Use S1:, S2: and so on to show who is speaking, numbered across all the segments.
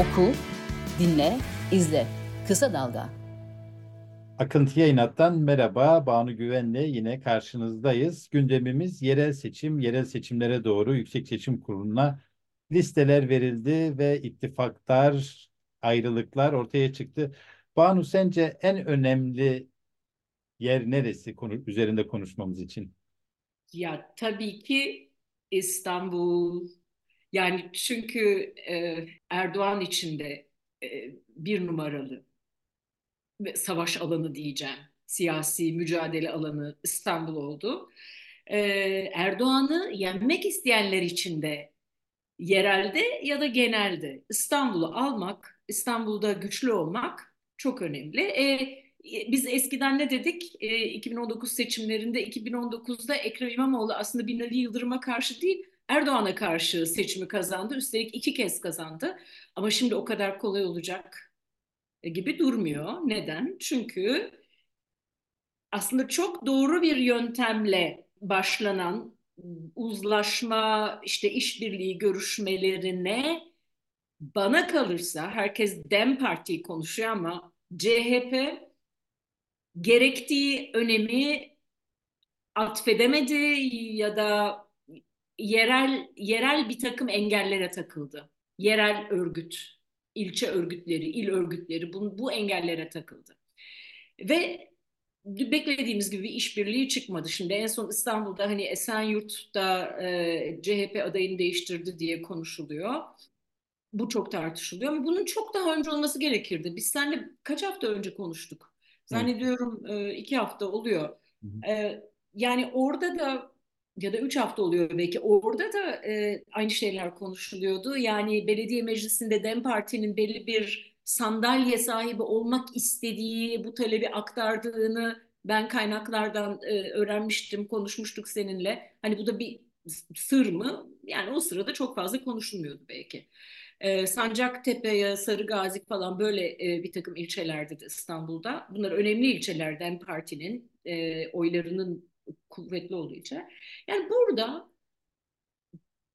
S1: Oku, dinle, izle. Kısa Dalga.
S2: Akıntı Yayınat'tan merhaba. Banu Güven'le yine karşınızdayız. Gündemimiz yerel seçim, yerel seçimlere doğru Yüksek Seçim Kurulu'na listeler verildi ve ittifaklar, ayrılıklar ortaya çıktı. Banu sence en önemli yer neresi konu üzerinde konuşmamız için?
S3: Ya tabii ki İstanbul. Yani çünkü e, Erdoğan içinde e, bir numaralı savaş alanı diyeceğim. Siyasi mücadele alanı İstanbul oldu. E, Erdoğan'ı yenmek isteyenler içinde yerelde ya da genelde İstanbul'u almak, İstanbul'da güçlü olmak çok önemli. E, biz eskiden ne dedik? E, 2019 seçimlerinde 2019'da Ekrem İmamoğlu aslında Binali Yıldırım'a karşı değil Erdoğan'a karşı seçimi kazandı. Üstelik iki kez kazandı. Ama şimdi o kadar kolay olacak gibi durmuyor. Neden? Çünkü aslında çok doğru bir yöntemle başlanan uzlaşma, işte işbirliği görüşmelerine bana kalırsa herkes Dem Parti konuşuyor ama CHP gerektiği önemi atfedemedi ya da yerel yerel bir takım engellere takıldı. Yerel örgüt, ilçe örgütleri, il örgütleri bu, bu engellere takıldı. Ve beklediğimiz gibi bir işbirliği çıkmadı. Şimdi en son İstanbul'da hani Esenyurt'ta e, CHP adayını değiştirdi diye konuşuluyor. Bu çok tartışılıyor ama bunun çok daha önce olması gerekirdi. Biz seninle kaç hafta önce konuştuk? Zannediyorum e, iki hafta oluyor. E, yani orada da ya da üç hafta oluyor belki. Orada da e, aynı şeyler konuşuluyordu. Yani belediye meclisinde DEM Parti'nin belli bir sandalye sahibi olmak istediği, bu talebi aktardığını ben kaynaklardan e, öğrenmiştim, konuşmuştuk seninle. Hani bu da bir sır mı? Yani o sırada çok fazla konuşulmuyordu belki. E, Sancaktepe ya Sarıgazi falan böyle e, bir takım ilçelerde de İstanbul'da. Bunlar önemli ilçeler DEM Parti'nin e, oylarının kuvvetli olduğu için. Yani burada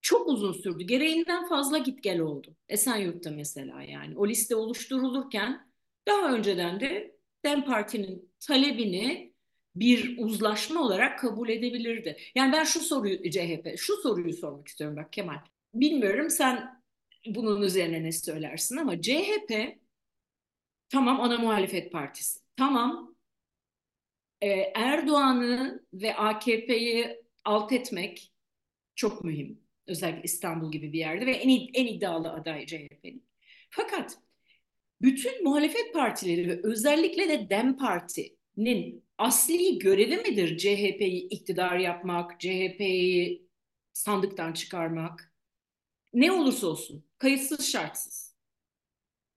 S3: çok uzun sürdü. Gereğinden fazla git gel oldu. Esenyurt'ta mesela yani. O liste oluşturulurken daha önceden de DEM Parti'nin talebini bir uzlaşma olarak kabul edebilirdi. Yani ben şu soruyu CHP, şu soruyu sormak istiyorum bak Kemal. Bilmiyorum sen bunun üzerine ne söylersin ama CHP tamam ana muhalefet partisi. Tamam e, Erdoğan'ı ve AKP'yi alt etmek çok mühim. Özellikle İstanbul gibi bir yerde ve en, en iddialı aday CHP'nin. Fakat bütün muhalefet partileri ve özellikle de DEM Parti'nin asli görevi midir CHP'yi iktidar yapmak, CHP'yi sandıktan çıkarmak? Ne olursa olsun, kayıtsız şartsız.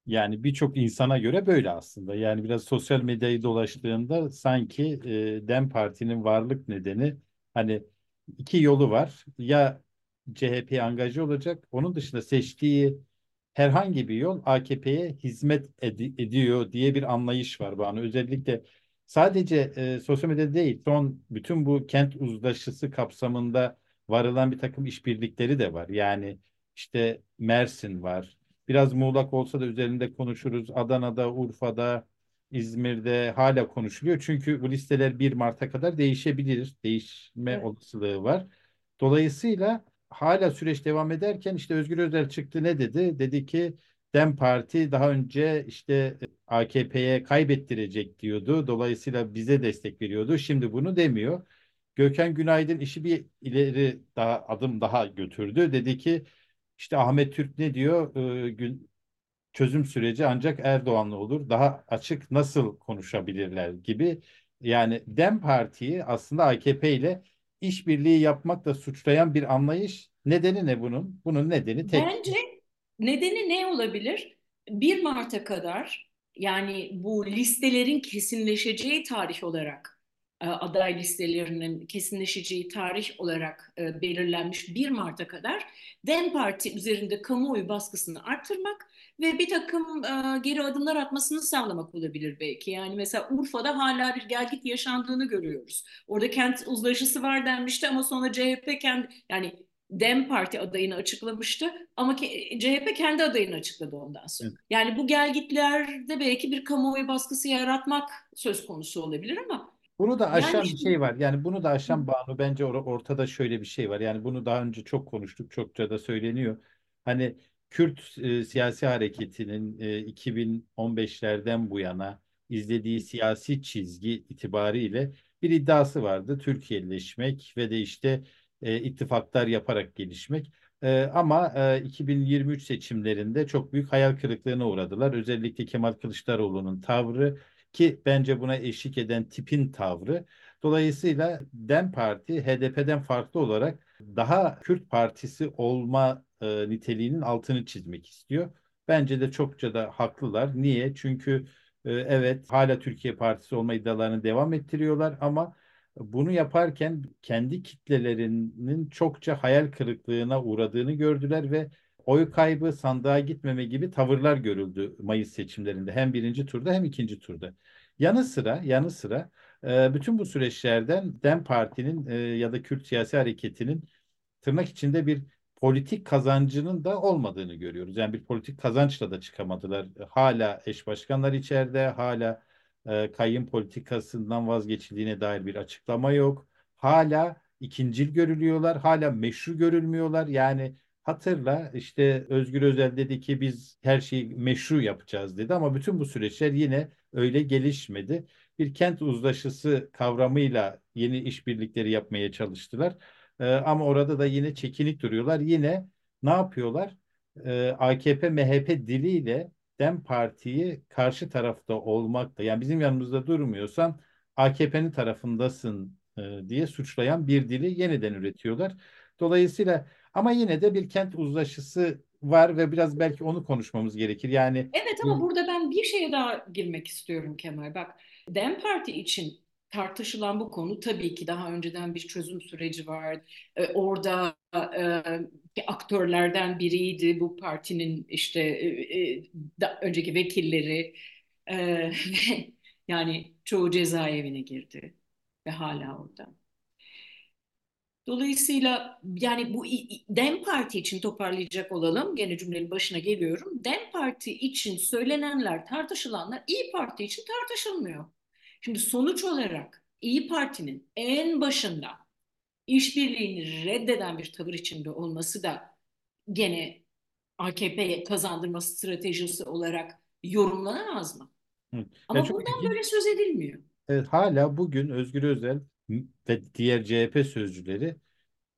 S2: Yani birçok insana göre böyle aslında. Yani biraz sosyal medyayı dolaştığında sanki e, Dem Parti'nin varlık nedeni hani iki yolu var. Ya CHP angaje olacak. Onun dışında seçtiği herhangi bir yol AKP'ye hizmet ed- ediyor diye bir anlayış var bana. Özellikle sadece e, sosyal medyada değil, son bütün bu kent uzlaşısı kapsamında varılan bir takım işbirlikleri de var. Yani işte Mersin var, Biraz muğlak olsa da üzerinde konuşuruz. Adana'da, Urfa'da, İzmir'de hala konuşuluyor. Çünkü bu listeler 1 Mart'a kadar değişebilir. Değişme evet. olasılığı var. Dolayısıyla hala süreç devam ederken işte Özgür Özel çıktı ne dedi? Dedi ki Dem Parti daha önce işte AKP'ye kaybettirecek diyordu. Dolayısıyla bize destek veriyordu. Şimdi bunu demiyor. Gökhan Günaydın işi bir ileri daha adım daha götürdü. Dedi ki işte Ahmet Türk ne diyor? Ee, gün, çözüm süreci ancak Erdoğan'la olur. Daha açık nasıl konuşabilirler gibi. Yani Dem Parti'yi aslında AKP ile işbirliği yapmakla suçlayan bir anlayış. Nedeni ne bunun? Bunun nedeni tek.
S3: Bence nedeni ne olabilir? 1 Mart'a kadar yani bu listelerin kesinleşeceği tarih olarak aday listelerinin kesinleşeceği tarih olarak e, belirlenmiş 1 Mart'a kadar DEM Parti üzerinde kamuoyu baskısını arttırmak ve bir takım e, geri adımlar atmasını sağlamak olabilir belki. Yani mesela Urfa'da hala bir gelgit yaşandığını görüyoruz. Orada kent uzlaşısı var denmişti ama sonra CHP kendi yani Dem Parti adayını açıklamıştı ama CHP kendi adayını açıkladı ondan sonra. Evet. Yani bu gelgitlerde belki bir kamuoyu baskısı yaratmak söz konusu olabilir ama
S2: bunu da aşan yani, bir şey var. Yani bunu da aşan Banu bence or ortada şöyle bir şey var. Yani bunu daha önce çok konuştuk, çokça da söyleniyor. Hani Kürt e, siyasi hareketinin e, 2015'lerden bu yana izlediği siyasi çizgi itibariyle bir iddiası vardı. Türkiye'leşmek ve de işte e, ittifaklar yaparak gelişmek. E, ama e, 2023 seçimlerinde çok büyük hayal kırıklığına uğradılar. Özellikle Kemal Kılıçdaroğlu'nun tavrı ki bence buna eşlik eden tipin tavrı. Dolayısıyla DEM Parti HDP'den farklı olarak daha Kürt partisi olma e, niteliğinin altını çizmek istiyor. Bence de çokça da haklılar. Niye? Çünkü e, evet hala Türkiye Partisi olma iddialarını devam ettiriyorlar ama bunu yaparken kendi kitlelerinin çokça hayal kırıklığına uğradığını gördüler ve oy kaybı sandığa gitmeme gibi tavırlar görüldü Mayıs seçimlerinde. Hem birinci turda hem ikinci turda. Yanı sıra yanı sıra e, bütün bu süreçlerden DEM Parti'nin e, ya da Kürt siyasi hareketinin tırnak içinde bir politik kazancının da olmadığını görüyoruz. Yani bir politik kazançla da çıkamadılar. Hala eş başkanlar içeride, hala e, kayyum politikasından vazgeçildiğine dair bir açıklama yok. Hala ikincil görülüyorlar, hala meşru görülmüyorlar. Yani hatırla işte Özgür Özel dedi ki biz her şeyi meşru yapacağız dedi ama bütün bu süreçler yine öyle gelişmedi. Bir kent uzlaşısı kavramıyla yeni işbirlikleri yapmaya çalıştılar. Ee, ama orada da yine çekinik duruyorlar. Yine ne yapıyorlar? Ee, AKP MHP diliyle Dem Parti'yi karşı tarafta olmakla yani bizim yanımızda durmuyorsan AKP'nin tarafındasın e, diye suçlayan bir dili yeniden üretiyorlar. Dolayısıyla ama yine de bir kent uzlaşısı var ve biraz belki onu konuşmamız gerekir. Yani
S3: Evet ama burada ben bir şeye daha girmek istiyorum Kemal. Bak Dem Parti için tartışılan bu konu tabii ki daha önceden bir çözüm süreci var. Ee, orada e, aktörlerden biriydi bu partinin işte e, e, da, önceki vekilleri e, yani çoğu cezaevine girdi ve hala orada. Dolayısıyla yani bu Dem Parti için toparlayacak olalım. Gene cümlenin başına geliyorum. Dem Parti için söylenenler, tartışılanlar İyi Parti için tartışılmıyor. Şimdi sonuç olarak İyi Parti'nin en başında işbirliğini reddeden bir tavır içinde olması da gene AKP'ye kazandırma stratejisi olarak yorumlanamaz mı? Hı. Ama ya bundan ilginç. böyle söz edilmiyor.
S2: Evet, hala bugün Özgür Özel ve diğer CHP sözcüleri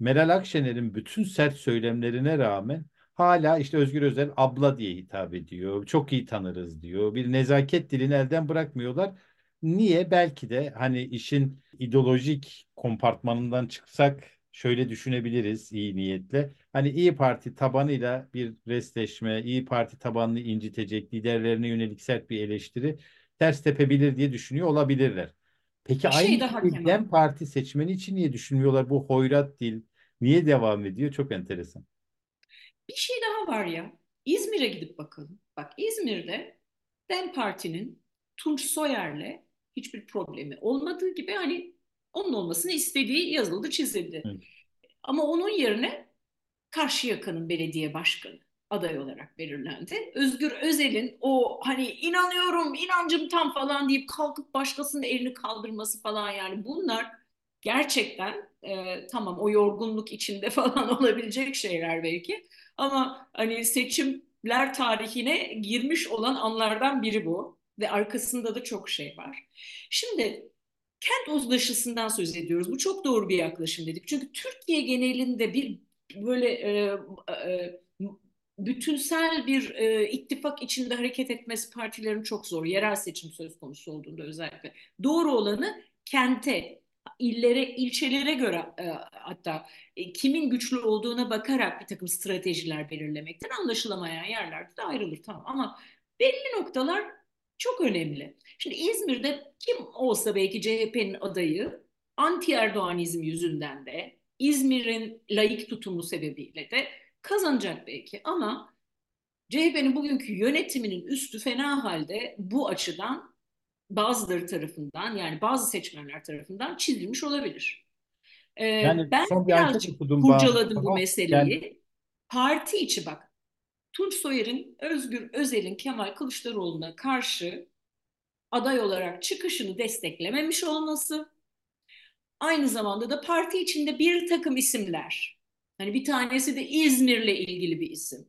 S2: Meral Akşener'in bütün sert söylemlerine rağmen hala işte Özgür Özel abla diye hitap ediyor. Çok iyi tanırız diyor. Bir nezaket dilini elden bırakmıyorlar. Niye? Belki de hani işin ideolojik kompartmanından çıksak şöyle düşünebiliriz iyi niyetle. Hani İyi Parti tabanıyla bir restleşme, İyi Parti tabanını incitecek, liderlerine yönelik sert bir eleştiri ters tepebilir diye düşünüyor olabilirler. Peki bir şey aynı şey Dem Parti seçmeni için niye düşünmüyorlar? Bu hoyrat dil niye devam ediyor? Çok enteresan.
S3: Bir şey daha var ya. İzmir'e gidip bakalım. Bak İzmir'de Dem Parti'nin Tunç Soyer'le hiçbir problemi olmadığı gibi hani onun olmasını istediği yazıldı, çizildi. Evet. Ama onun yerine Karşıyaka'nın belediye başkanı aday olarak belirlendi. Özgür Özel'in o hani inanıyorum, inancım tam falan deyip kalkıp başkasının elini kaldırması falan yani bunlar gerçekten e, tamam o yorgunluk içinde falan olabilecek şeyler belki ama hani seçimler tarihine girmiş olan anlardan biri bu ve arkasında da çok şey var. Şimdi kent uzlaşısından söz ediyoruz. Bu çok doğru bir yaklaşım dedik. Çünkü Türkiye genelinde bir böyle e, e, bütünsel bir e, ittifak içinde hareket etmesi partilerin çok zor. Yerel seçim söz konusu olduğunda özellikle. Doğru olanı kente, illere, ilçelere göre e, hatta e, kimin güçlü olduğuna bakarak bir takım stratejiler belirlemekten anlaşılamayan yerlerde de ayrılır tamam ama belli noktalar çok önemli. Şimdi İzmir'de kim olsa belki CHP'nin adayı anti Erdoğanizm yüzünden de İzmir'in layık tutumu sebebiyle de kazanacak belki ama CHP'nin bugünkü yönetiminin üstü fena halde bu açıdan bazıları tarafından yani bazı seçmenler tarafından çizilmiş olabilir. Ee,
S2: Yani
S3: ben
S2: son bir
S3: birazcık kurcaladım bu meseleyi.
S2: yani
S3: Parti içi bak. Tunç Soyer'in, Özgür Özel'in Kemal Kılıçdaroğlu'na karşı aday olarak çıkışını desteklememiş olması, aynı zamanda da parti içinde bir takım isimler, hani bir tanesi de İzmir'le ilgili bir isim.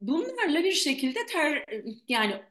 S3: Bunlarla bir şekilde ter, yani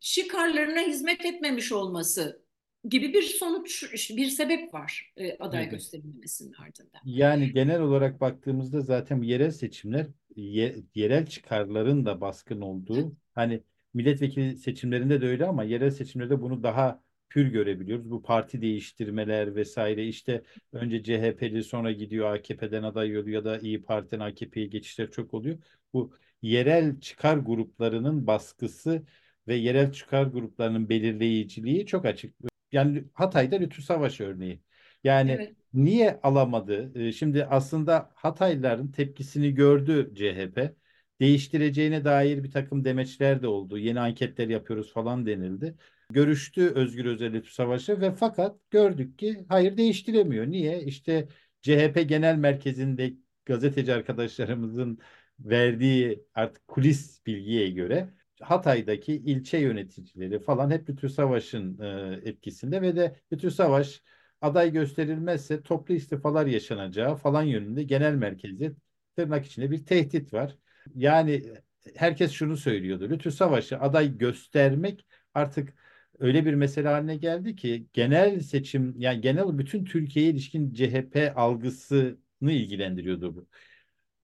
S3: çıkarlarına hizmet etmemiş olması gibi bir sonuç, bir sebep var e, aday
S2: Evet.
S3: gösterilmemesinin ardından.
S2: Yani genel olarak baktığımızda zaten yerel seçimler ye- yerel çıkarların da baskın olduğu hani milletvekili seçimlerinde de öyle ama yerel seçimlerde bunu daha pür görebiliyoruz. Bu parti değiştirmeler vesaire işte önce CHP'li sonra gidiyor AKP'den aday oluyor ya da İyi Parti'den AKP'ye geçişler çok oluyor. Bu yerel çıkar gruplarının baskısı ve yerel çıkar gruplarının belirleyiciliği çok açık. Yani Hatay'da Lütfü Savaş örneği. Yani
S3: Evet.
S2: Niye alamadı? Ee, Şimdi aslında Hataylıların tepkisini gördü CHP. Değiştireceğine dair bir takım demeçler de oldu. Yeni anketler yapıyoruz falan denildi. Görüştü Özgür Özel Savaş'ı ve fakat gördük ki hayır değiştiremiyor. Niye? İşte CHP Genel Merkezi'nde gazeteci arkadaşlarımızın verdiği artık kulis bilgiye göre Hatay'daki ilçe yöneticileri falan hep Lütfü Savaş'ın e, etkisinde ve de Lütfü Savaş aday gösterilmezse toplu istifalar yaşanacağı falan yönünde genel merkezde tırnak içinde bir tehdit var. Yani herkes şunu söylüyordu. Lütfü Savaş'ı aday göstermek artık öyle bir mesele haline geldi ki genel seçim yani genel bütün Türkiye'ye ilişkin CHP algısını ilgilendiriyordu bu.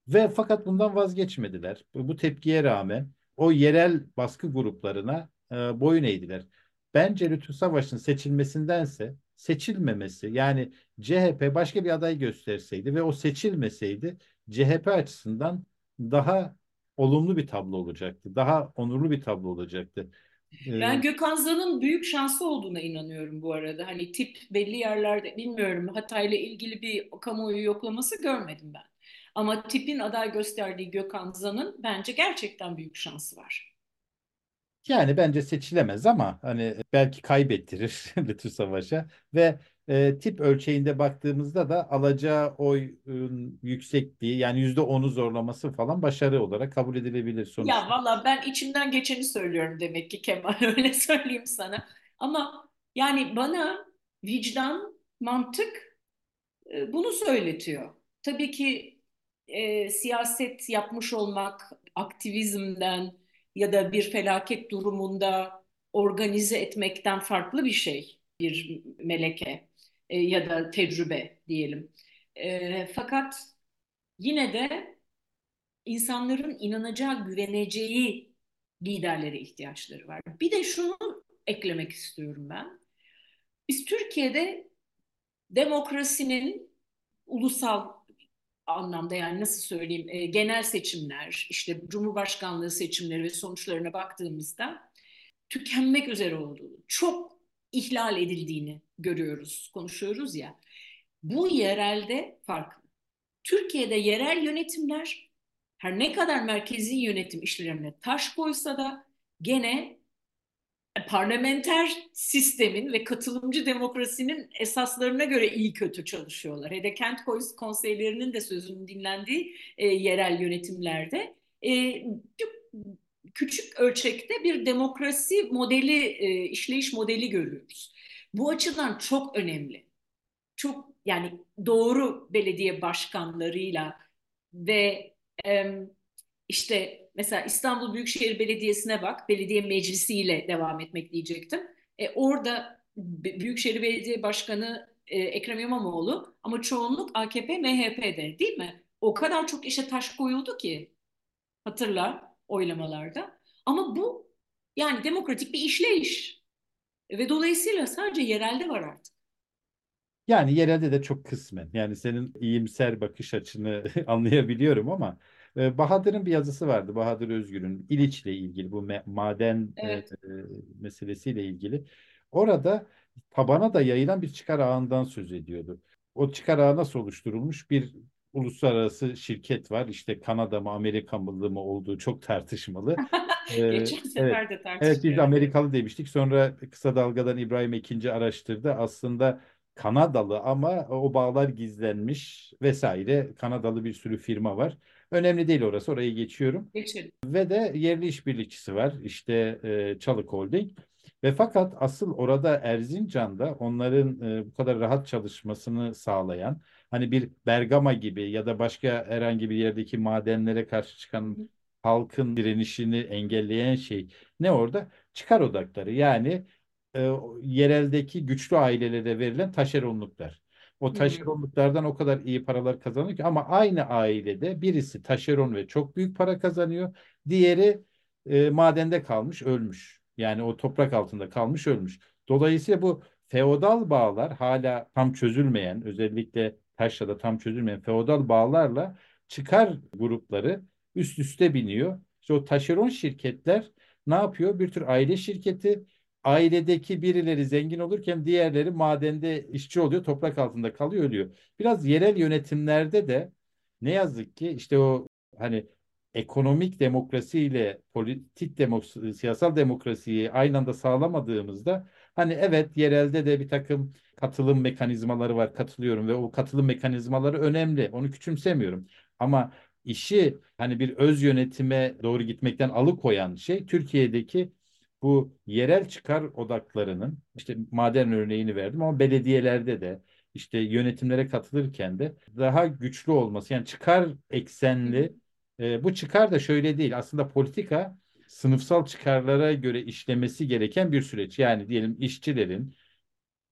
S2: Ve fakat bundan vazgeçmediler. Bu tepkiye rağmen o yerel baskı gruplarına e, boyun eğdiler. Bence Lütfü Savaş'ın seçilmesindense seçilmemesi yani CHP başka bir aday gösterseydi ve o seçilmeseydi CHP açısından daha olumlu bir tablo olacaktı. Daha onurlu bir tablo olacaktı.
S3: Ben Gökhan Zan'ın büyük şansı olduğuna inanıyorum bu arada. Hani tip belli yerlerde bilmiyorum Hatay'la ilgili bir kamuoyu yoklaması görmedim ben. Ama tipin aday gösterdiği Gökhan Zan'ın bence gerçekten büyük şansı var.
S2: Yani bence seçilemez ama hani belki kaybettirir Lütfü Savaş'a ve e, tip ölçeğinde baktığımızda da alacağı oyun yüksekliği yani yüzde onu zorlaması falan başarı olarak kabul edilebilir
S3: Ya
S2: sonuçta.
S3: valla ben içimden geçeni söylüyorum demek ki Kemal öyle söyleyeyim sana. Ama yani bana vicdan, mantık e, bunu söyletiyor. Tabii ki e, siyaset yapmış olmak, aktivizmden ya da bir felaket durumunda organize etmekten farklı bir şey, bir meleke e, ya da tecrübe diyelim. E, fakat yine de insanların inanacağı, güveneceği liderlere ihtiyaçları var. Bir de şunu eklemek istiyorum ben. Biz Türkiye'de demokrasinin ulusal anlamda yani nasıl söyleyeyim e, genel seçimler, işte Cumhurbaşkanlığı seçimleri ve sonuçlarına baktığımızda tükenmek üzere olduğunu, çok ihlal edildiğini görüyoruz, konuşuyoruz ya. Bu yerelde farklı. Türkiye'de yerel yönetimler her ne kadar merkezi yönetim işlerine taş koysa da gene parlamenter sistemin ve katılımcı demokrasinin esaslarına göre iyi kötü çalışıyorlar. Hele kent konseylerinin de sözünün dinlendiği e, yerel yönetimlerde e, küçük ölçekte bir demokrasi modeli, e, işleyiş modeli görüyoruz. Bu açıdan çok önemli. Çok yani doğru belediye başkanlarıyla ve e, işte mesela İstanbul Büyükşehir Belediyesi'ne bak, belediye meclisiyle devam etmek diyecektim. E, orada Büyükşehir Belediye Başkanı e, Ekrem İmamoğlu ama çoğunluk AKP, MHP'de değil mi? O kadar çok işe taş koyuldu ki hatırla oylamalarda. Ama bu yani demokratik bir işleyiş ve dolayısıyla sadece yerelde var artık.
S2: Yani yerelde de çok kısmen. Yani senin iyimser bakış açını anlayabiliyorum ama e, Bahadır'ın bir yazısı vardı. Bahadır Özgür'ün İliç'le ilgili bu maden
S3: evet.
S2: e, meselesiyle ilgili. Orada tabana da yayılan bir çıkar ağından söz ediyordu. O çıkar ağı nasıl oluşturulmuş? Bir uluslararası şirket var. İşte Kanada mı Amerika mı olduğu çok tartışmalı.
S3: Geçen sefer
S2: evet,
S3: de tartıştık.
S2: Evet biz Amerikalı demiştik. Sonra kısa dalgadan İbrahim ikinci araştırdı. Aslında Kanadalı ama o bağlar gizlenmiş vesaire. Kanadalı bir sürü firma var. Önemli değil orası. Orayı geçiyorum.
S3: Geçelim.
S2: Ve de yerli işbirlikçisi var. İşte e, Çalık Holding. Ve fakat asıl orada Erzincan'da onların e, bu kadar rahat çalışmasını sağlayan hani bir Bergama gibi ya da başka herhangi bir yerdeki madenlere karşı çıkan halkın direnişini engelleyen şey ne orada? Çıkar odakları. Yani e, yereldeki güçlü ailelere verilen taşeronluklar. O taşeronluklardan o kadar iyi paralar kazanıyor ki ama aynı ailede birisi taşeron ve çok büyük para kazanıyor. Diğeri e, madende kalmış, ölmüş. Yani o toprak altında kalmış, ölmüş. Dolayısıyla bu feodal bağlar hala tam çözülmeyen, özellikle Taşra'da tam çözülmeyen feodal bağlarla çıkar grupları üst üste biniyor. İşte o taşeron şirketler ne yapıyor? Bir tür aile şirketi ailedeki birileri zengin olurken diğerleri madende işçi oluyor, toprak altında kalıyor, ölüyor. Biraz yerel yönetimlerde de ne yazık ki işte o hani ekonomik demokrasi ile politik demokrasi, siyasal demokrasiyi aynı anda sağlamadığımızda hani evet yerelde de bir takım katılım mekanizmaları var, katılıyorum ve o katılım mekanizmaları önemli. Onu küçümsemiyorum. Ama işi hani bir öz yönetime doğru gitmekten alıkoyan şey Türkiye'deki bu yerel çıkar odaklarının işte maden örneğini verdim ama belediyelerde de işte yönetimlere katılırken de daha güçlü olması yani çıkar eksenli e, bu çıkar da şöyle değil aslında politika sınıfsal çıkarlara göre işlemesi gereken bir süreç yani diyelim işçilerin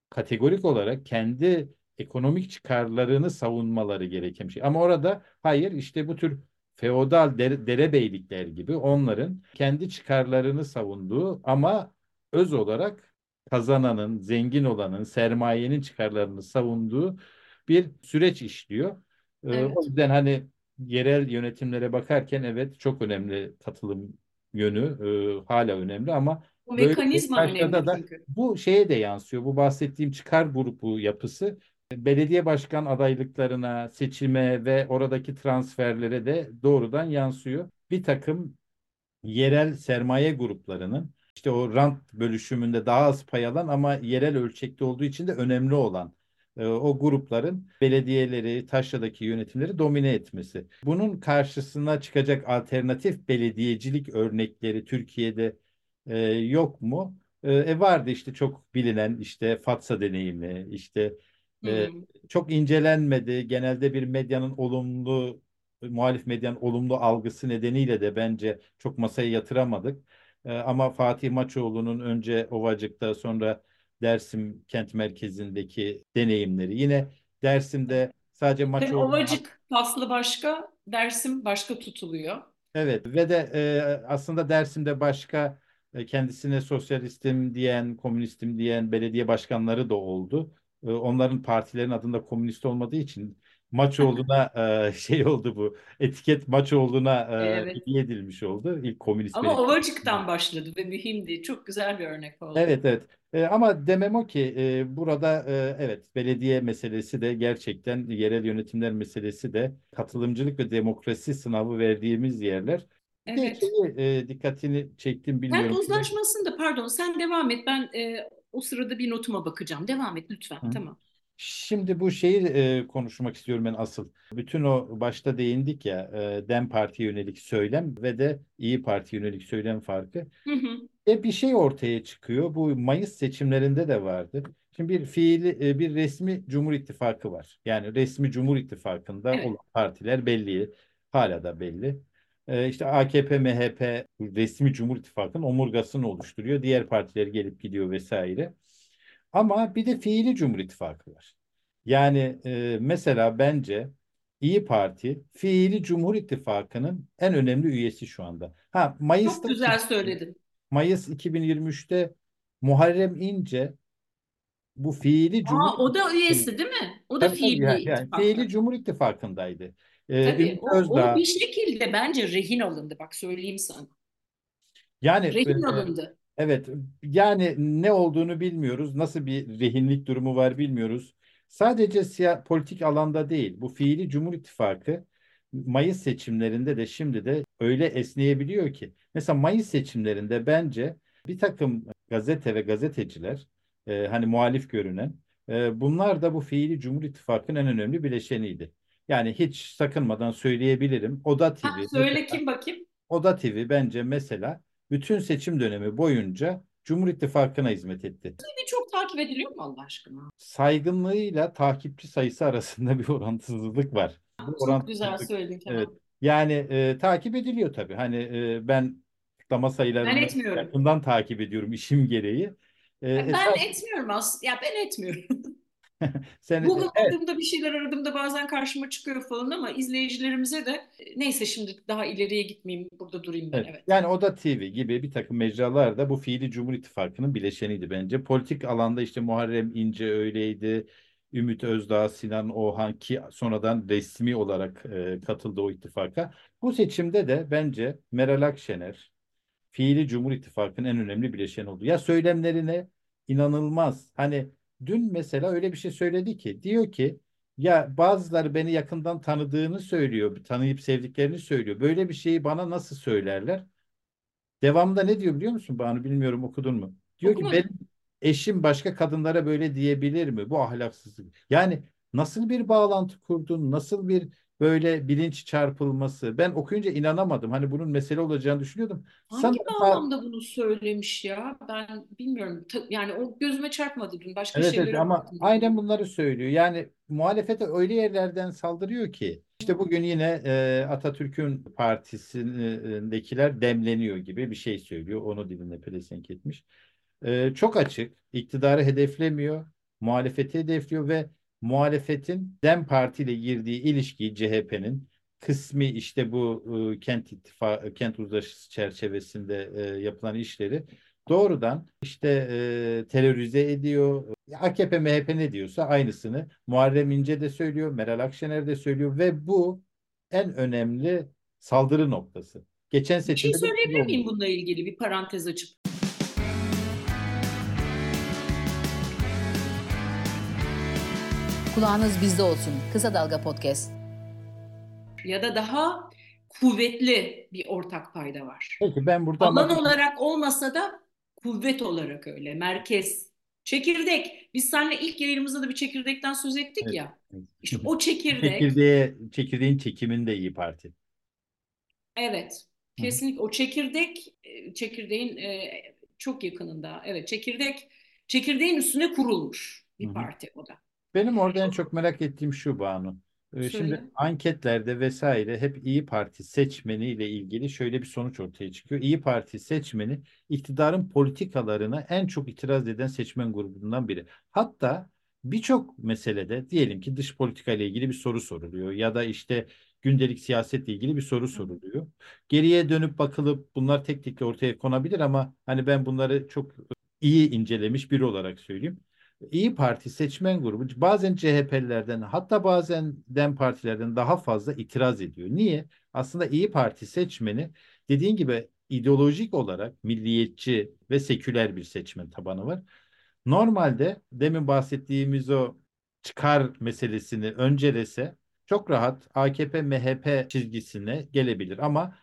S2: kategorik olarak kendi ekonomik çıkarlarını savunmaları gereken bir şey. Ama orada hayır işte bu tür feodal dere, derebeylikler gibi onların kendi çıkarlarını savunduğu ama öz olarak kazananın, zengin olanın, sermayenin çıkarlarını savunduğu bir süreç işliyor. Ee,
S3: Evet.
S2: O yüzden hani yerel yönetimlere bakarken evet çok önemli katılım yönü e, hala önemli ama
S3: Bu mekanizma önemli
S2: da
S3: çünkü.
S2: bu şeye de yansıyor. Bu bahsettiğim çıkar grubu yapısı belediye başkan adaylıklarına, seçime ve oradaki transferlere de doğrudan yansıyor. Bir takım yerel sermaye gruplarının işte o rant bölüşümünde daha az pay alan ama yerel ölçekte olduğu için de önemli olan o grupların belediyeleri, taşradaki yönetimleri domine etmesi. Bunun karşısına çıkacak alternatif belediyecilik örnekleri Türkiye'de e, yok mu? E, e, vardı işte çok bilinen işte Fatsa deneyimi, işte e,
S3: Hmm.
S2: çok incelenmedi. Genelde bir medyanın olumlu, muhalif medyanın olumlu algısı nedeniyle de bence çok masaya yatıramadık. E, ama Fatih Maçoğlu'nun önce Ovacık'ta sonra Dersim kent merkezindeki deneyimleri. Yine Dersim'de sadece
S3: Tabii
S2: Maçoğlu'nun
S3: Ovacık faslı başka, Dersim başka tutuluyor.
S2: Evet ve de e, aslında Dersim'de başka e, kendisine sosyalistim diyen, komünistim diyen belediye başkanları da oldu. E, onların partilerin adında komünist olmadığı için Maçoğlu'na e, şey oldu bu. Etiket Maçoğlu'na e,
S3: Evet.
S2: hediye edilmiş oldu. İlk komünist
S3: Ama. Ovacık'tan başladı ve mühimdi. Çok güzel bir örnek oldu.
S2: Evet evet. E, ama demem o ki e, burada e, evet belediye meselesi de gerçekten yerel yönetimler meselesi de katılımcılık ve demokrasi sınavı verdiğimiz yerler. Bir
S3: Evet.
S2: e, dikkatini çektim bilmiyorum.
S3: uzlaşmasında pardon sen devam et. Ben e, o sırada bir notuma bakacağım. Devam et lütfen.
S2: Hı.
S3: Tamam.
S2: Şimdi bu şeyi e, konuşmak istiyorum ben asıl. Bütün o başta değindik ya e, DEM Parti'ye yönelik söylem ve de İyi Parti'ye yönelik söylem farkı.
S3: Hı hı.
S2: E bir şey ortaya çıkıyor. Bu Mayıs seçimlerinde de vardı. Şimdi bir fiili e, bir resmi Cumhur İttifakı var. Yani resmi Cumhur İttifakı'nda
S3: Evet.
S2: olan partiler belli. Hala da belli. E, işte AKP, MHP resmi Cumhur İttifakı'nın omurgasını oluşturuyor. Diğer partiler gelip gidiyor vesaire. Ama bir de fiili Cumhur İttifakı var. Yani e, mesela bence İyi Parti fiili Cumhur İttifakı'nın en önemli üyesi şu anda. Ha Mayıs'ta
S3: Çok güzel söyledin.
S2: Mayıs 2023'te Muharrem İnce bu fiili Cumhur
S3: Aa, o da üyesi değil mi? O da
S2: Tabii,
S3: fiili
S2: yani, yani fiili Cumhur İttifakı'ndaydı. Ee,
S3: Tabii o, o
S2: Özdağ
S3: bir şekilde bence rehin alındı. Bak söyleyeyim sana.
S2: yani
S3: Rehin
S2: e,
S3: alındı.
S2: Evet, yani ne olduğunu bilmiyoruz. Nasıl bir rehinlik durumu var bilmiyoruz. Sadece siya politik alanda değil, bu fiili Cumhur İttifakı Mayıs seçimlerinde de şimdi de öyle esneyebiliyor ki. Mesela Mayıs seçimlerinde bence bir takım gazete ve gazeteciler, e, hani muhalif görünen, E, bunlar da bu fiili Cumhur İttifakı'nın en önemli bileşeniydi. Yani hiç sakınmadan söyleyebilirim. Oda TV.
S3: Ha, söyle
S2: mesela-
S3: kim bakayım?
S2: Oda TV bence mesela bütün seçim dönemi boyunca Cumhur İttifakı'na hizmet etti.
S3: Bir çok takip ediliyor mu Allah aşkına?
S2: Saygınlığıyla takipçi sayısı arasında bir orantısızlık var. Bu
S3: Çok güzel
S2: orantısızlık-
S3: söyledin Kemal.
S2: Evet. Yani e, takip ediliyor tabii. Hani e, ben tıklama sayılarını yakından takip ediyorum işim gereği. E,
S3: Ben
S2: esas-
S3: etmiyorum aslında. Ya ben etmiyorum.
S2: sen,
S3: Google
S2: evet,
S3: aradığımda bir şeyler aradığımda bazen karşıma çıkıyor falan ama izleyicilerimize de neyse şimdi daha ileriye gitmeyeyim burada durayım ben
S2: Evet.
S3: evet.
S2: Yani Oda TV gibi bir takım mecralar da bu fiili Cumhur İttifakı'nın bileşeniydi bence. Politik alanda işte Muharrem İnce öyleydi. Ümit Özdağ, Sinan Oğan ki sonradan resmi olarak e, katıldı o ittifaka. Bu seçimde de bence Meral Akşener fiili Cumhur İttifakı'nın en önemli bileşeni oldu. Ya söylemlerine inanılmaz. Hani dün mesela öyle bir şey söyledi ki diyor ki ya bazıları beni yakından tanıdığını söylüyor, tanıyıp sevdiklerini söylüyor. Böyle bir şeyi bana nasıl söylerler? Devamında ne diyor biliyor musun Banu? Bilmiyorum okudun mu? Diyor ki
S3: Okumadım.
S2: benim eşim başka kadınlara böyle diyebilir mi? Bu ahlaksızlık. Yani nasıl bir bağlantı kurdun? Nasıl bir böyle bilinç çarpılması? Ben okuyunca inanamadım. Hani bunun mesele olacağını düşünüyordum.
S3: Hangi
S2: Sanırım-
S3: bağlamda bunu söylemiş ya? Ben bilmiyorum. Yani o gözüme çarpmadı dün. Başka
S2: Evet, evet
S3: şeylere
S2: ama aynen bunları söylüyor. Yani muhalefete öyle yerlerden saldırıyor ki işte bugün yine e, Atatürk'ün partisindekiler demleniyor gibi bir şey söylüyor. Onu diline pelesenk etmiş. E, çok açık. İktidarı hedeflemiyor. Muhalefeti hedefliyor ve muhalefetin DEM Parti ile girdiği ilişkiyi CHP'nin kısmi işte bu e, kent ittifakı, kent uzlaşısı çerçevesinde e, yapılan işleri doğrudan işte e, terörize ediyor. AKP, MHP ne diyorsa aynısını Muharrem İnce de söylüyor, Meral Akşener de söylüyor ve bu en önemli saldırı noktası. Geçen
S3: Bir şey
S2: seçimde
S3: söyleyebilir miyim bununla ilgili bir parantez açıp?
S1: Kulağınız bizde olsun. Kısa Dalga Podcast.
S3: Ya da daha kuvvetli bir ortak payda var.
S2: Peki ben burada
S3: Alan
S2: ama-
S3: olarak olmasa da kuvvet olarak öyle. Merkez. Çekirdek. Biz seninle ilk yayınımızda da bir çekirdekten söz ettik
S2: Evet,
S3: ya. İşte o çekirdek.
S2: Çekirdeğe, çekirdeğin çekiminde İyi Parti.
S3: Evet. Kesinlikle o çekirdek e, çekirdeğin e, çok yakınında. Evet, çekirdek çekirdeğin üstüne kurulmuş bir parti o da.
S2: Benim orada en çok merak ettiğim şu Banu. Ee, Şimdi
S3: Söyle.
S2: anketlerde vesaire hep İyi Parti seçmeni ile ilgili şöyle bir sonuç ortaya çıkıyor. İyi Parti seçmeni iktidarın politikalarına en çok itiraz eden seçmen grubundan biri. Hatta birçok meselede diyelim ki dış politika ile ilgili bir soru soruluyor ya da işte gündelik siyasetle ilgili bir soru soruluyor. Geriye dönüp bakılıp bunlar tek tek ortaya konabilir ama hani ben bunları çok iyi incelemiş biri olarak söyleyeyim. İyi Parti seçmen grubu bazen CHP'lilerden hatta bazen DEM partilerden daha fazla itiraz ediyor. Niye? Aslında İyi Parti seçmeni dediğin gibi ideolojik olarak milliyetçi ve seküler bir seçmen tabanı var. Normalde demin bahsettiğimiz o çıkar meselesini öncelese çok rahat AKP MHP çizgisine gelebilir ama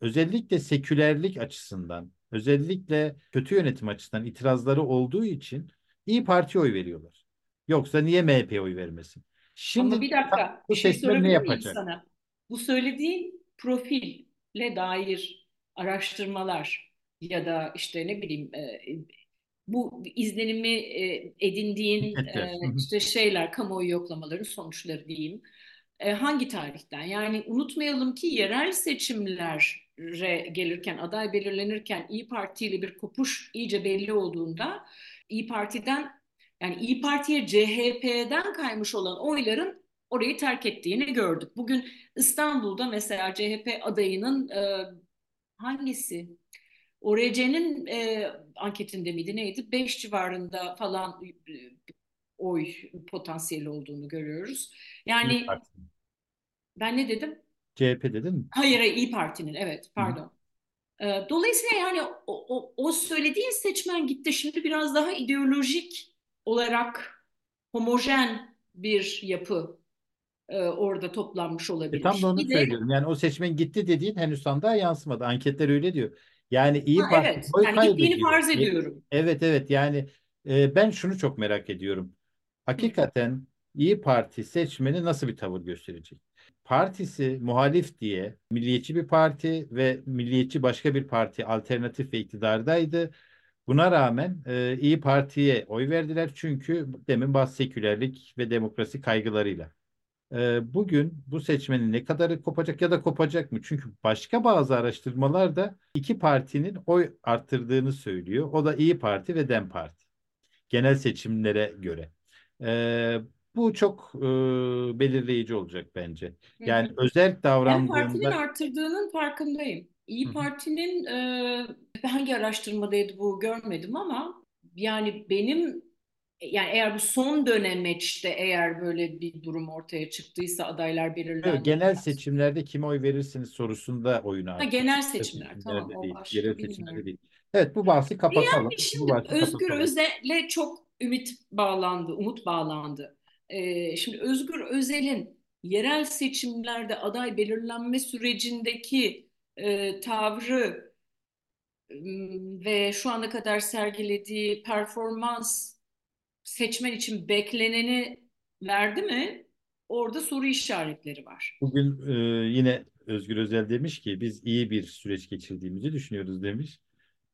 S2: özellikle sekülerlik açısından, özellikle kötü yönetim açısından itirazları olduğu için İyi Parti'ye oy veriyorlar. Yoksa niye MHP'ye oy vermesin? Şimdi
S3: Ama bir dakika,
S2: bu
S3: bir şey
S2: seçmen ne yapacak?
S3: sana? Bu söylediğin profille dair araştırmalar ya da işte ne bileyim e, bu izlenimi e, edindiğin e, işte şeyler, kamuoyu yoklamaların sonuçları diyeyim. E, hangi tarihten? Yani unutmayalım ki yerel seçimlere gelirken, aday belirlenirken İyi Parti ile bir kopuş iyice belli olduğunda İyi Parti'den yani İyi Parti'ye CHP'den kaymış olan oyların orayı terk ettiğini gördük. Bugün İstanbul'da mesela CHP adayının e, hangisi? ORC'nin e, anketinde miydi neydi? 5 civarında falan e, oy potansiyeli olduğunu görüyoruz. Yani ben ne dedim?
S2: CHP dedin mi?
S3: Hayır, hayır, İyi Parti'nin evet pardon. Dolayısıyla yani o, o, o söylediğin seçmen gitti şimdi biraz daha ideolojik olarak homojen bir yapı e, orada toplanmış
S2: E
S3: olabilir.
S2: tam da onu
S3: Bir de
S2: söylüyorum. Yani o seçmen gitti dediğin henüz sandığa yansımadı. Anketler öyle diyor. Yani İyi
S3: Ha,
S2: Parti
S3: evet
S2: oy
S3: yani gittiğini farz
S2: E-
S3: ediyorum.
S2: Evet evet yani e, ben şunu çok merak ediyorum. hakikaten İyi Parti seçmeni nasıl bir tavır gösterecek? Partisi muhalif diye milliyetçi bir parti ve milliyetçi başka bir parti alternatif ve iktidardaydı. Buna rağmen e, İyi Parti'ye oy verdiler çünkü demin bahs sekülerlik ve demokrasi kaygılarıyla. E, bugün bu seçmenin ne kadarı kopacak ya da kopacak mı? Çünkü başka bazı araştırmalar da iki partinin oy arttırdığını söylüyor. O da İyi Parti ve Dem Parti. Genel seçimlere göre. E, bu çok e, belirleyici olacak bence. Yani
S3: Hı hı.
S2: özel
S3: Dem Parti'nin
S2: davrandığında
S3: artırdığının farkındayım. İyi
S2: Hı hı.
S3: Parti'nin e, hangi araştırmadaydı bu görmedim ama yani benim yani eğer bu son dönemeçte eğer böyle bir durum ortaya çıktıysa adaylar
S2: Evet,
S3: belirlendi.
S2: genel seçimlerde kime oy verirsiniz sorusunda oyunu
S3: Ha, genel seçimler tamam o
S2: değil,
S3: başka
S2: yerel
S3: bilmiyorum.
S2: seçimlerde değil. Evet bu bahsi kapatalım. Bu
S3: Şimdi
S2: bahsi
S3: Özgür
S2: kapatalım.
S3: Özel'le çok ümit bağlandı, umut bağlandı. Ee, şimdi Özgür Özel'in yerel seçimlerde aday belirlenme sürecindeki e, tavrı ve şu ana kadar sergilediği performans seçmen için bekleneni verdi mi? Orada soru işaretleri var.
S2: Bugün e, yine Özgür Özel demiş ki biz iyi bir süreç geçirdiğimizi düşünüyoruz demiş.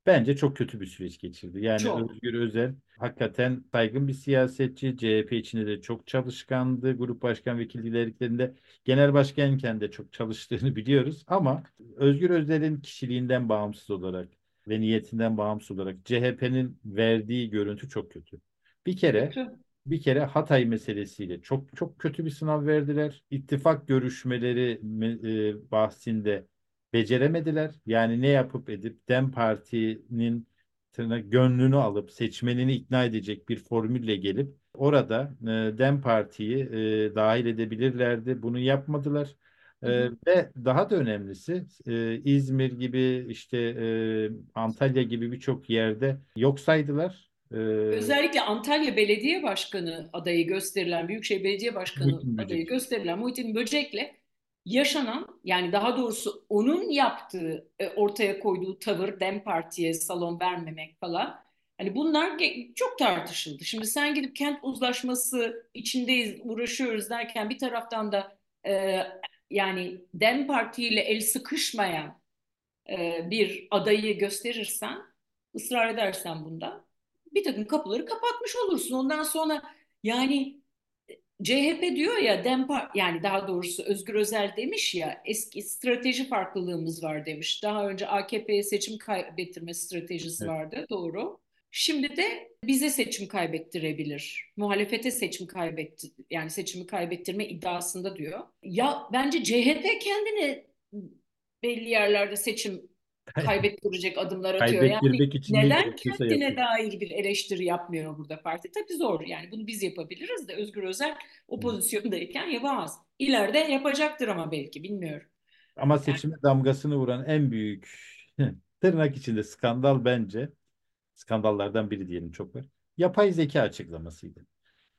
S2: Bence çok kötü bir süreç geçirdi. Yani
S3: Çok.
S2: Özgür Özel hakikaten saygın bir siyasetçi. CHP içinde de çok çalışkandı. Grup başkan vekilliklerinde genel başkanken de çok çalıştığını biliyoruz. Ama Özgür Özel'in kişiliğinden bağımsız olarak ve niyetinden bağımsız olarak CHP'nin verdiği görüntü çok kötü. Bir kere bir kere Hatay meselesiyle çok çok kötü bir sınav verdiler. İttifak görüşmeleri me- e, bahsinde beceremediler. Yani ne yapıp edip Dem Parti'nin tırnak gönlünü alıp seçmenini ikna edecek bir formülle gelip orada e, Dem Parti'yi e, dahil edebilirlerdi. Bunu yapmadılar. E, ve daha da önemlisi e, İzmir gibi işte e, Antalya gibi birçok yerde yok saydılar. E,
S3: Özellikle Antalya Belediye Başkanı adayı gösterilen, Büyükşehir Belediye Başkanı
S2: Muhittin
S3: adayı
S2: Böcek.
S3: gösterilen Muhittin Böcek'le yaşanan yani daha doğrusu onun yaptığı, e, ortaya koyduğu tavır Dem Parti'ye salon vermemek falan. Hani bunlar çok tartışıldı. Şimdi sen gidip kent uzlaşması içindeyiz, uğraşıyoruz derken bir taraftan da e, yani Dem Parti ile el sıkışmayan e, bir adayı gösterirsen, ısrar edersen bunda bir takım kapıları kapatmış olursun. Ondan sonra yani CHP diyor ya Dem Par- yani daha doğrusu Özgür Özel demiş ya eski strateji farklılığımız var demiş. Daha önce AKP'ye seçim kaybettirme stratejisi
S2: Evet.
S3: vardı doğru. Şimdi de bize seçim kaybettirebilir. Muhalefete seçim kaybetti yani seçimi kaybettirme iddiasında diyor. Ya bence CHP kendini belli yerlerde seçim kaybettirecek adımlar atıyor. Yani
S2: için ne
S3: neden kendine
S2: yapıyor.
S3: dair bir eleştiri yapmıyor burada parti? Tabii zor yani bunu biz yapabiliriz de Özgür Özel o pozisyondayken yapamaz. İleride yapacaktır ama belki bilmiyorum.
S2: Ama
S3: Yani
S2: seçime damgasını vuran en büyük tırnak içinde skandal bence skandallardan biri diyelim çok var. Yapay zeka açıklamasıydı.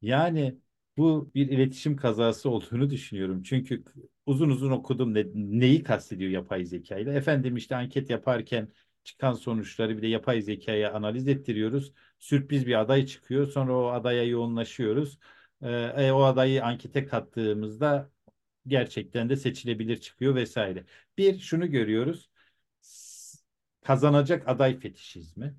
S2: Yani bu bir iletişim kazası olduğunu düşünüyorum. Çünkü uzun uzun okudum ne, neyi kastediyor yapay zeka ile. Efendim işte anket yaparken çıkan sonuçları bir de yapay zekaya analiz ettiriyoruz. Sürpriz bir aday çıkıyor. Sonra o adaya yoğunlaşıyoruz. Ee, e, o adayı ankete kattığımızda gerçekten de seçilebilir çıkıyor vesaire. Bir şunu görüyoruz. Kazanacak aday fetişizmi.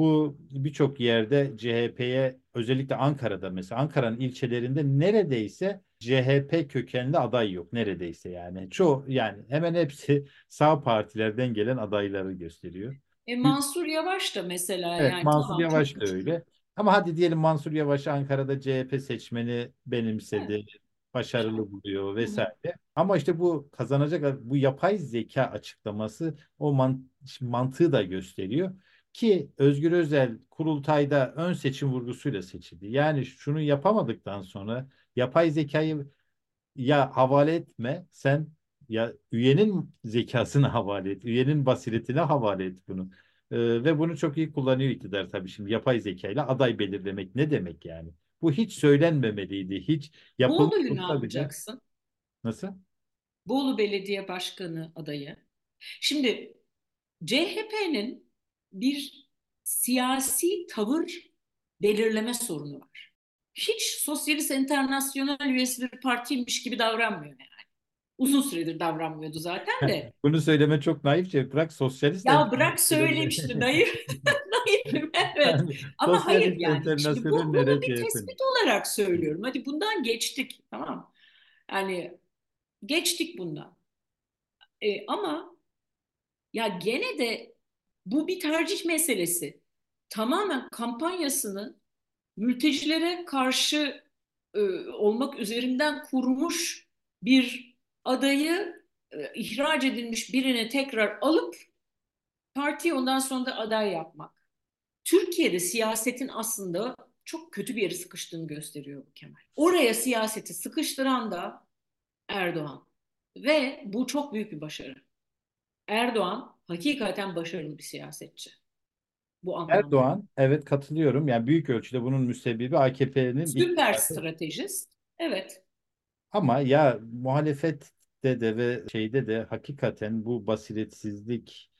S2: Bu birçok yerde CHP'ye özellikle Ankara'da mesela Ankara'nın ilçelerinde neredeyse CHP kökenli aday yok neredeyse yani. Çoğu yani hemen hepsi sağ partilerden gelen adayları gösteriyor.
S3: e, Mansur Yavaş da mesela
S2: Evet
S3: yani
S2: Mansur
S3: tamam
S2: Yavaş da öyle. Ama hadi diyelim Mansur Yavaş Ankara'da CHP seçmeni benimsedi,
S3: Evet.
S2: başarılı buluyor
S3: Hı hı.
S2: vesaire. Ama işte bu kazanacak bu yapay zeka açıklaması o man- mantığı da gösteriyor. Ki Özgür Özel kurultayda ön seçim vurgusuyla seçildi. Yani şunu yapamadıktan sonra yapay zekayı ya havale etme sen ya üyenin zekasına havale et, üyenin basiretine havale et bunu. Ee, ve bunu çok iyi kullanıyor iktidar tabii şimdi yapay zekayla aday belirlemek ne demek yani? Bu hiç söylenmemeliydi, hiç yapılmış
S3: Bolu'yu ne yapacaksın?
S2: Nasıl?
S3: Bolu Belediye Başkanı adayı. Şimdi CHP'nin bir siyasi tavır belirleme sorunu var. hiç Sosyalist Enternasyonel üyesi bir partiymiş gibi davranmıyor yani. Uzun süredir davranmıyordu zaten de.
S2: Bunu söyleme çok naifçe. Bırak sosyalist
S3: Ya bırak söylemişti naif. Naifim evet. Ama hayır yani şimdi bu, bunu bir
S2: CHP'nin?
S3: tespit olarak söylüyorum. Hadi bundan geçtik tamam. Yani geçtik bundan. E, ama ya gene de bu bir tercih meselesi. Tamamen kampanyasını mültecilere karşı e, olmak üzerinden kurmuş bir adayı e, ihraç edilmiş birine tekrar alıp partiyi ondan sonra da aday yapmak. Türkiye'de siyasetin aslında çok kötü bir yere sıkıştığını gösteriyor bu Kemal. Oraya siyaseti sıkıştıran da Erdoğan. Ve bu çok büyük bir başarı. Erdoğan hakikaten başarılı bir siyasetçi. Bu anlamda.
S2: Erdoğan, evet katılıyorum. Yani büyük ölçüde bunun müsebbibi AKP'nin
S3: Süper stratejist. Evet.
S2: Ama ya muhalefette de ve şeyde de hakikaten bu basiretsizlik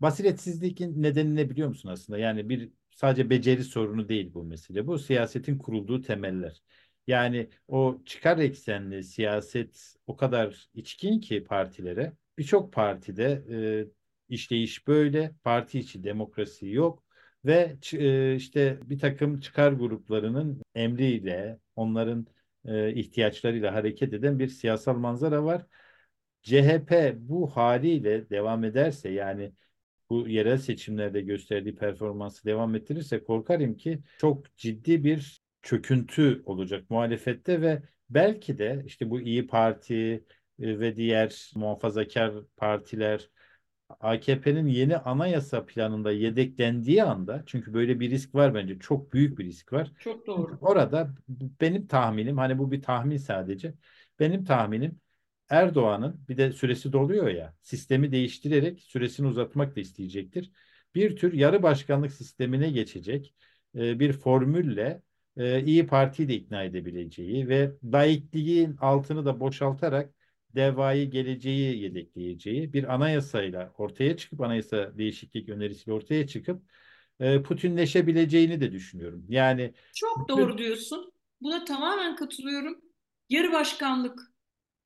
S2: basiretsizliğin nedeni ne biliyor musun aslında? Yani bir sadece beceri sorunu değil bu mesele. Bu siyasetin kurulduğu temeller. Yani o çıkar eksenli siyaset o kadar içkin ki partilere. Birçok partide e, işleyiş böyle. Parti içi demokrasi yok. Ve e, işte bir takım çıkar gruplarının emriyle, onların e, ihtiyaçlarıyla hareket eden bir siyasal manzara var. CHP bu haliyle devam ederse yani bu yerel seçimlerde gösterdiği performansı devam ettirirse korkarım ki çok ciddi bir çöküntü olacak muhalefette ve belki de işte bu İyi Parti ve diğer muhafazakar partiler AKP'nin yeni anayasa planında yedeklendiği anda çünkü böyle bir risk var bence çok büyük bir risk var.
S3: Çok doğru.
S2: Orada benim tahminim hani bu bir tahmin sadece. Benim tahminim Erdoğan'ın bir de süresi doluyor ya sistemi değiştirerek süresini uzatmak da isteyecektir. Bir tür yarı başkanlık sistemine geçecek e, bir formülle e, İyi Parti'yi de ikna edebileceği ve laikliğin altını da boşaltarak devayı geleceği yedekleyeceği bir anayasayla ortaya çıkıp anayasa değişiklik önerisiyle ortaya çıkıp e, Putinleşebileceğini de düşünüyorum. Yani
S3: Çok
S2: bütün
S3: doğru diyorsun. Buna tamamen katılıyorum. Yarı başkanlık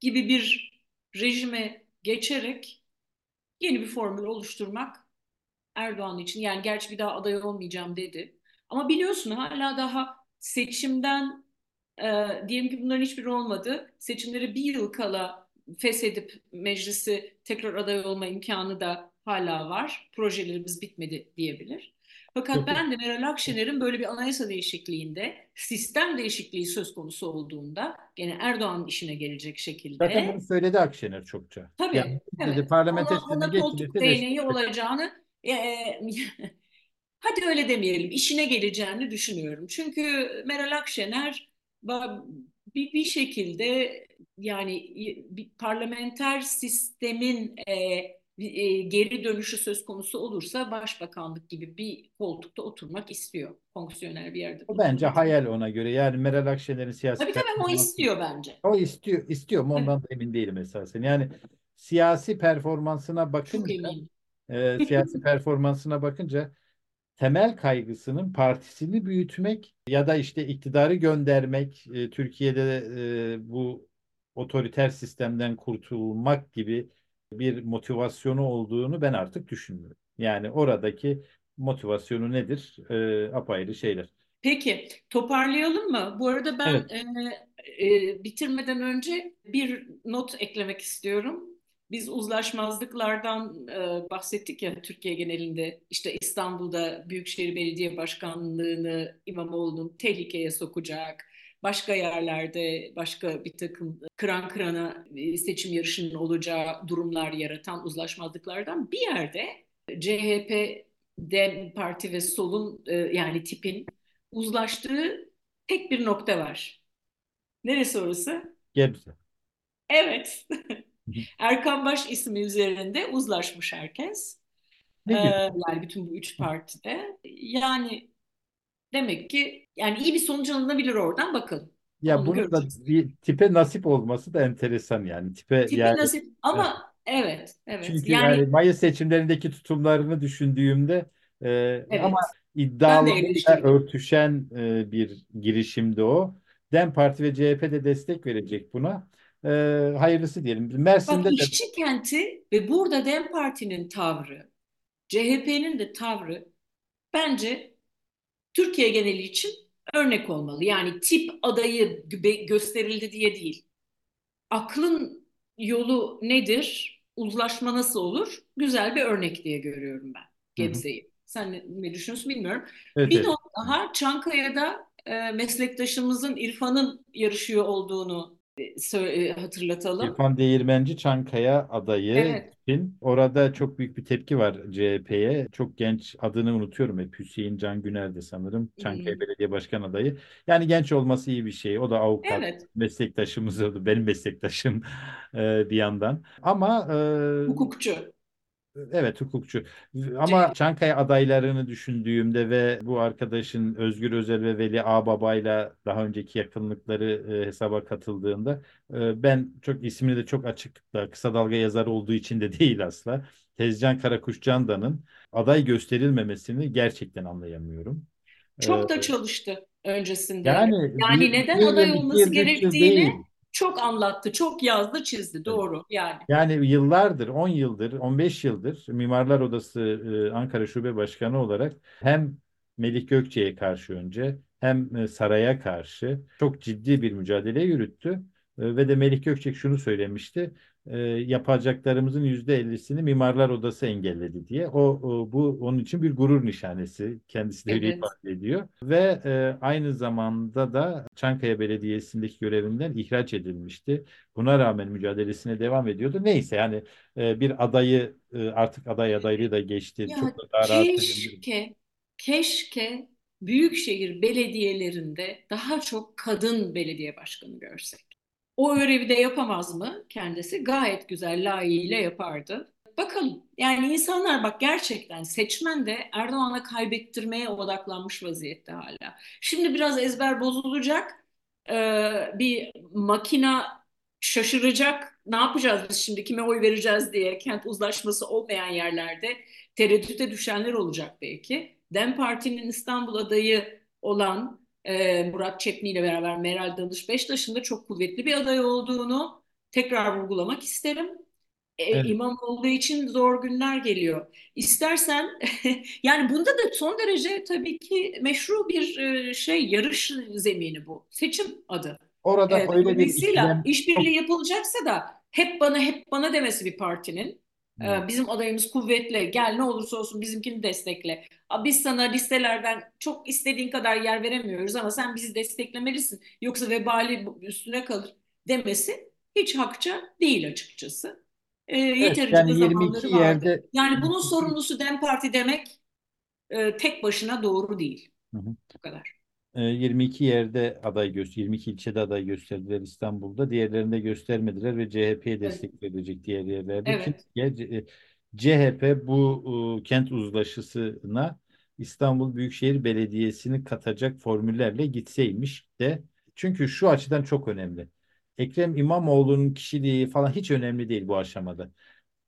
S3: gibi bir rejime geçerek yeni bir formül oluşturmak Erdoğan için. Yani gerçi bir daha aday olmayacağım dedi. Ama biliyorsun hala daha seçimden e, diyelim ki bunların hiçbiri olmadı. Seçimleri bir yıl kala feshedip meclisi tekrar aday olma imkanı da hala var. Projelerimiz bitmedi diyebilir. Fakat ben de Meral Akşener'in böyle bir anayasa değişikliğinde sistem değişikliği söz konusu olduğunda gene Erdoğan'ın işine gelecek şekilde
S2: zaten bunu söyledi Akşener çokça.
S3: tabii
S2: Yani dedi
S3: evet
S2: parlamenter
S3: ona, ona koltuk değneği olacağını e, hadi öyle demeyelim işine geleceğini düşünüyorum. Çünkü Meral Akşener bir, bir şekilde yani bir parlamenter sistemin e, e, geri dönüşü söz konusu olursa başbakanlık gibi bir koltukta oturmak istiyor. Fonksiyonel bir yerde
S2: O bence hayal ona göre. Yani Meral Akşener'in siyasi
S3: Tabii tabii o istiyor bence.
S2: o istiyor istiyor mu ondan da emin değilim esasen. Yani siyasi performansına bakınca e, siyasi performansına bakınca temel kaygısının partisini büyütmek ya da işte iktidarı göndermek, e, Türkiye'de e, bu otoriter sistemden kurtulmak gibi bir motivasyonu olduğunu ben artık düşünmüyorum. Yani oradaki motivasyonu nedir? E, apayrı şeyler.
S3: Peki, toparlayalım mı? Bu arada ben
S2: Evet.
S3: e, e, bitirmeden önce bir not eklemek istiyorum. Biz uzlaşmazlıklardan e, bahsettik ya Türkiye genelinde. İşte İstanbul'da Büyükşehir Belediye Başkanlığı'nı İmamoğlu'nun tehlikeye sokacak. Başka yerlerde başka bir takım kıran kırana e, seçim yarışının olacağı durumlar yaratan uzlaşmazlıklardan bir yerde CHP, Dem Parti ve solun e, yani tipin uzlaştığı tek bir nokta var. Neresi orası?
S2: Gebze.
S3: Evet. Erkan Baş ismi üzerinde uzlaşmış herkes. Ee, yani bütün bu üç partide. Yani demek ki yani iyi bir sonuç alınabilir oradan bakalım.
S2: Ya
S3: Onu
S2: bunun da
S3: göreceğiz.
S2: bir tipe nasip olması da enteresan yani. Tipe
S3: Tipi
S2: yani
S3: nasip ama evet evet
S2: Çünkü
S3: yani
S2: yani Mayıs seçimlerindeki tutumlarını düşündüğümde e, ama
S3: evet de
S2: iddialarıyla örtüşen e, bir girişimdi o. DEM Parti ve CHP de destek verecek buna. E, hayırlısı diyelim.
S3: Bak
S2: Mersin'de de
S3: işçi kenti ve burada DEM Parti'nin tavrı, CHP'nin de tavrı bence Türkiye geneli için örnek olmalı. Yani tip adayı gö- gösterildi diye değil. Aklın yolu nedir? Uzlaşma nasıl olur? Güzel bir örnek diye görüyorum ben
S2: Hı hı.
S3: Gebze'yi. Sen ne, ne düşünüyorsun bilmiyorum.
S2: evet,
S3: Bir
S2: evet.
S3: not daha Çankaya'da e, meslektaşımızın İrfan'ın yarışıyor olduğunu hatırlatalım.
S2: İrfan Değirmenci Çankaya adayı
S3: Evet.
S2: için orada çok büyük bir tepki var CHP'ye. Çok genç adını unutuyorum hep Hüseyin Can Güner'di sanırım Çankaya
S3: Hmm.
S2: Belediye Başkan adayı. Yani genç olması iyi bir şey. O da avukat
S3: Evet.
S2: meslektaşımız oldu. Benim meslektaşım e, bir yandan. Ama e,
S3: Hukukçu.
S2: Evet hukukçu. Ama. Çankaya adaylarını düşündüğümde ve bu arkadaşın Özgür Özel ve Veli Ağbaba'yla daha önceki yakınlıkları e, hesaba katıldığında e, ben çok ismini de çok açıklıkla kısa dalga yazarı olduğu için de değil asla. Tezcan Karakuş Candan'ın aday gösterilmemesini gerçekten anlayamıyorum.
S3: Çok da çalıştı öncesinde.
S2: yani
S3: Yani neden aday olması
S2: yıl
S3: gerektiğini
S2: değil.
S3: Çok anlattı, çok yazdı, çizdi. Doğru yani.
S2: Yani yıllardır, 10 yıldır, 15 yıldır Mimarlar Odası e, Ankara Şube Başkanı olarak hem Melih Gökçe'ye karşı önce hem e, saraya karşı çok ciddi bir mücadele yürüttü. E, Ve de Melih Gökçek şunu söylemişti. E, Yapacaklarımızın %50'sini Mimarlar Odası engelledi diye. O, o bu onun için bir gurur nişanesi. Kendisi de
S3: Evet.
S2: ifade ediyor. Ve e, aynı zamanda da Çankaya Belediyesi'ndeki görevinden ihraç edilmişti. Buna rağmen mücadelesine devam ediyordu. Neyse yani e, bir adayı e, artık aday adaylığı da geçti.
S3: Ya
S2: Çok da daha rahat
S3: keşke, keşke büyükşehir belediyelerinde daha çok kadın belediye başkanı görsek. O görevi de yapamaz mı kendisi? Gayet güzel, layığıyla yapardı. Bakalım. Yani insanlar bak gerçekten seçmen de Erdoğan'a kaybettirmeye odaklanmış vaziyette hala. Şimdi biraz ezber bozulacak. Ee, bir makina şaşıracak. Ne yapacağız biz şimdi? Kime oy vereceğiz diye kent uzlaşması olmayan yerlerde tereddüte düşenler olacak belki. DEM Parti'nin İstanbul adayı olan e, Murat Çepni ile beraber Meral Danış Beştaş'ın da çok kuvvetli bir aday olduğunu tekrar vurgulamak isterim. E,
S2: Evet.
S3: İmamoğlu için zor günler geliyor. İstersen yani bunda da son derece tabii ki meşru bir e, şey yarış zemini bu. Seçim adı.
S2: Orada
S3: Evet,
S2: öyle bir ikilem
S3: işbirliği yapılacaksa da hep bana hep bana demesi bir partinin e,
S2: Evet.
S3: bizim adayımız kuvvetli gel ne olursa olsun bizimkini destekle. Biz sana listelerden çok istediğin kadar yer veremiyoruz ama sen bizi desteklemelisin. Yoksa vebali üstüne kalır demesi hiç hakça değil açıkçası. E,
S2: Evet,
S3: yeterince
S2: yani
S3: de
S2: 22
S3: zamanları vardı.
S2: yerde
S3: Yani bunun sorumlusu DEM Parti demek e, tek başına doğru değil.
S2: Hı hı.
S3: Bu kadar.
S2: E, 22 yerde aday göster 22 ilçede aday gösterdiler İstanbul'da. Diğerlerinde göstermediler ve CHP'ye
S3: Evet.
S2: destek verecek diğer yerlerde.
S3: Evet.
S2: CHP bu e, kent uzlaşısına İstanbul Büyükşehir Belediyesi'ni katacak formüllerle gitseymiş de çünkü şu açıdan çok önemli. Ekrem İmamoğlu'nun kişiliği falan hiç önemli değil bu aşamada.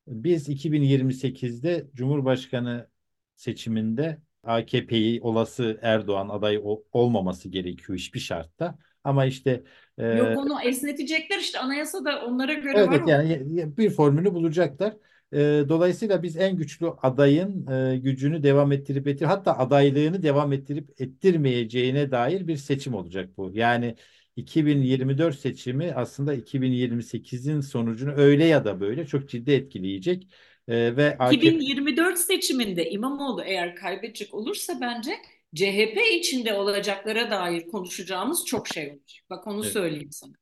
S2: Biz 2028'de Cumhurbaşkanı seçiminde AKP'yi olası Erdoğan adayı ol- olmaması gerekiyor hiçbir şartta. Ama işte e,
S3: Yok onu esnetecekler işte anayasada onlara göre
S2: evet
S3: var
S2: evet
S3: o.
S2: yani bir formülü bulacaklar. E, dolayısıyla biz en güçlü adayın e, gücünü devam ettirip ettir hatta adaylığını devam ettirip ettirmeyeceğine dair bir seçim olacak bu. Yani 2024 seçimi aslında 2028'in sonucunu öyle ya da böyle çok ciddi etkileyecek. E, ve AKP
S3: 2024 seçiminde İmamoğlu eğer kaybedecek olursa bence CHP içinde olacaklara dair konuşacağımız çok şey olacak. Bak onu
S2: Evet.
S3: söyleyeyim sana.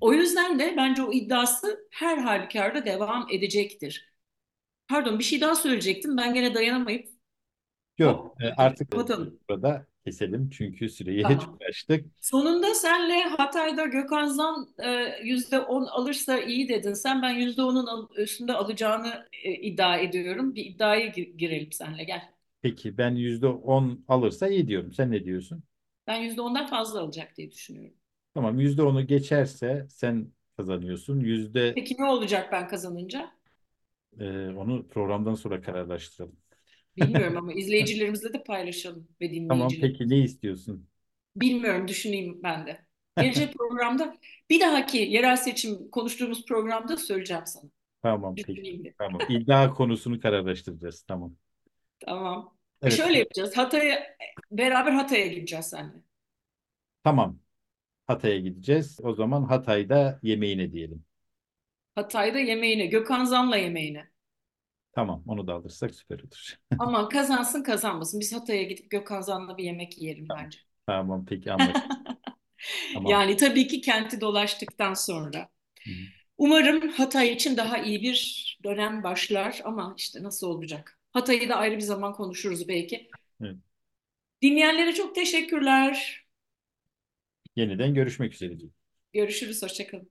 S3: O yüzden de bence o iddiası her halükarda devam edecektir. Pardon bir şey daha söyleyecektim. Ben gene dayanamayıp
S2: yok e, artık burada keselim çünkü süreyi
S3: Tamam.
S2: çok açtık.
S3: Sonunda senle Hatay'da Gökhan Zan e, yüzde on alırsa iyi dedin. Sen ben yüzde onun üstünde alacağını e, iddia ediyorum. Bir iddiaya gi- girelim senle gel.
S2: Peki ben %10 alırsa iyi diyorum. Sen ne diyorsun?
S3: Ben yüzde ondan fazla alacak diye düşünüyorum.
S2: Tamam %10'u geçerse sen kazanıyorsun. Yüzde
S3: Peki ne olacak ben kazanınca?
S2: e, onu programdan sonra kararlaştıralım.
S3: Bilmiyorum ama izleyicilerimizle de paylaşalım ve
S2: Tamam
S3: dinleyicilerimizle.
S2: peki ne istiyorsun?
S3: Bilmiyorum, düşüneyim ben de. Gelecek programda, bir dahaki yerel seçim konuştuğumuz programda söyleyeceğim sana.
S2: Tamam peki.
S3: Düşüneyim.
S2: Tamam. İddia konusunu kararlaştıracağız. Tamam.
S3: Tamam. E
S2: Evet.
S3: şöyle yapacağız. Hatay'a, beraber Hatay'a gideceğiz seninle.
S2: Tamam. Hatay'a gideceğiz. O zaman Hatay'da yemeğine diyelim.
S3: Hatay'da yemeğine, Gökhan Zan'la yemeğine.
S2: Tamam. Onu da alırsak süper olur.
S3: Ama kazansın kazanmasın. Biz Hatay'a gidip Gökhan Zan'la bir yemek yiyelim
S2: Tamam.
S3: bence.
S2: Tamam peki anlaştık. Tamam.
S3: Yani tabii ki kenti dolaştıktan sonra.
S2: Hı hı.
S3: Umarım Hatay için daha iyi bir dönem başlar ama işte nasıl olacak? Hatay'ı da ayrı bir zaman konuşuruz belki.
S2: Evet.
S3: Dinleyenlere çok teşekkürler.
S2: Yeniden görüşmek üzere.
S3: Görüşürüz, hoşçakalın.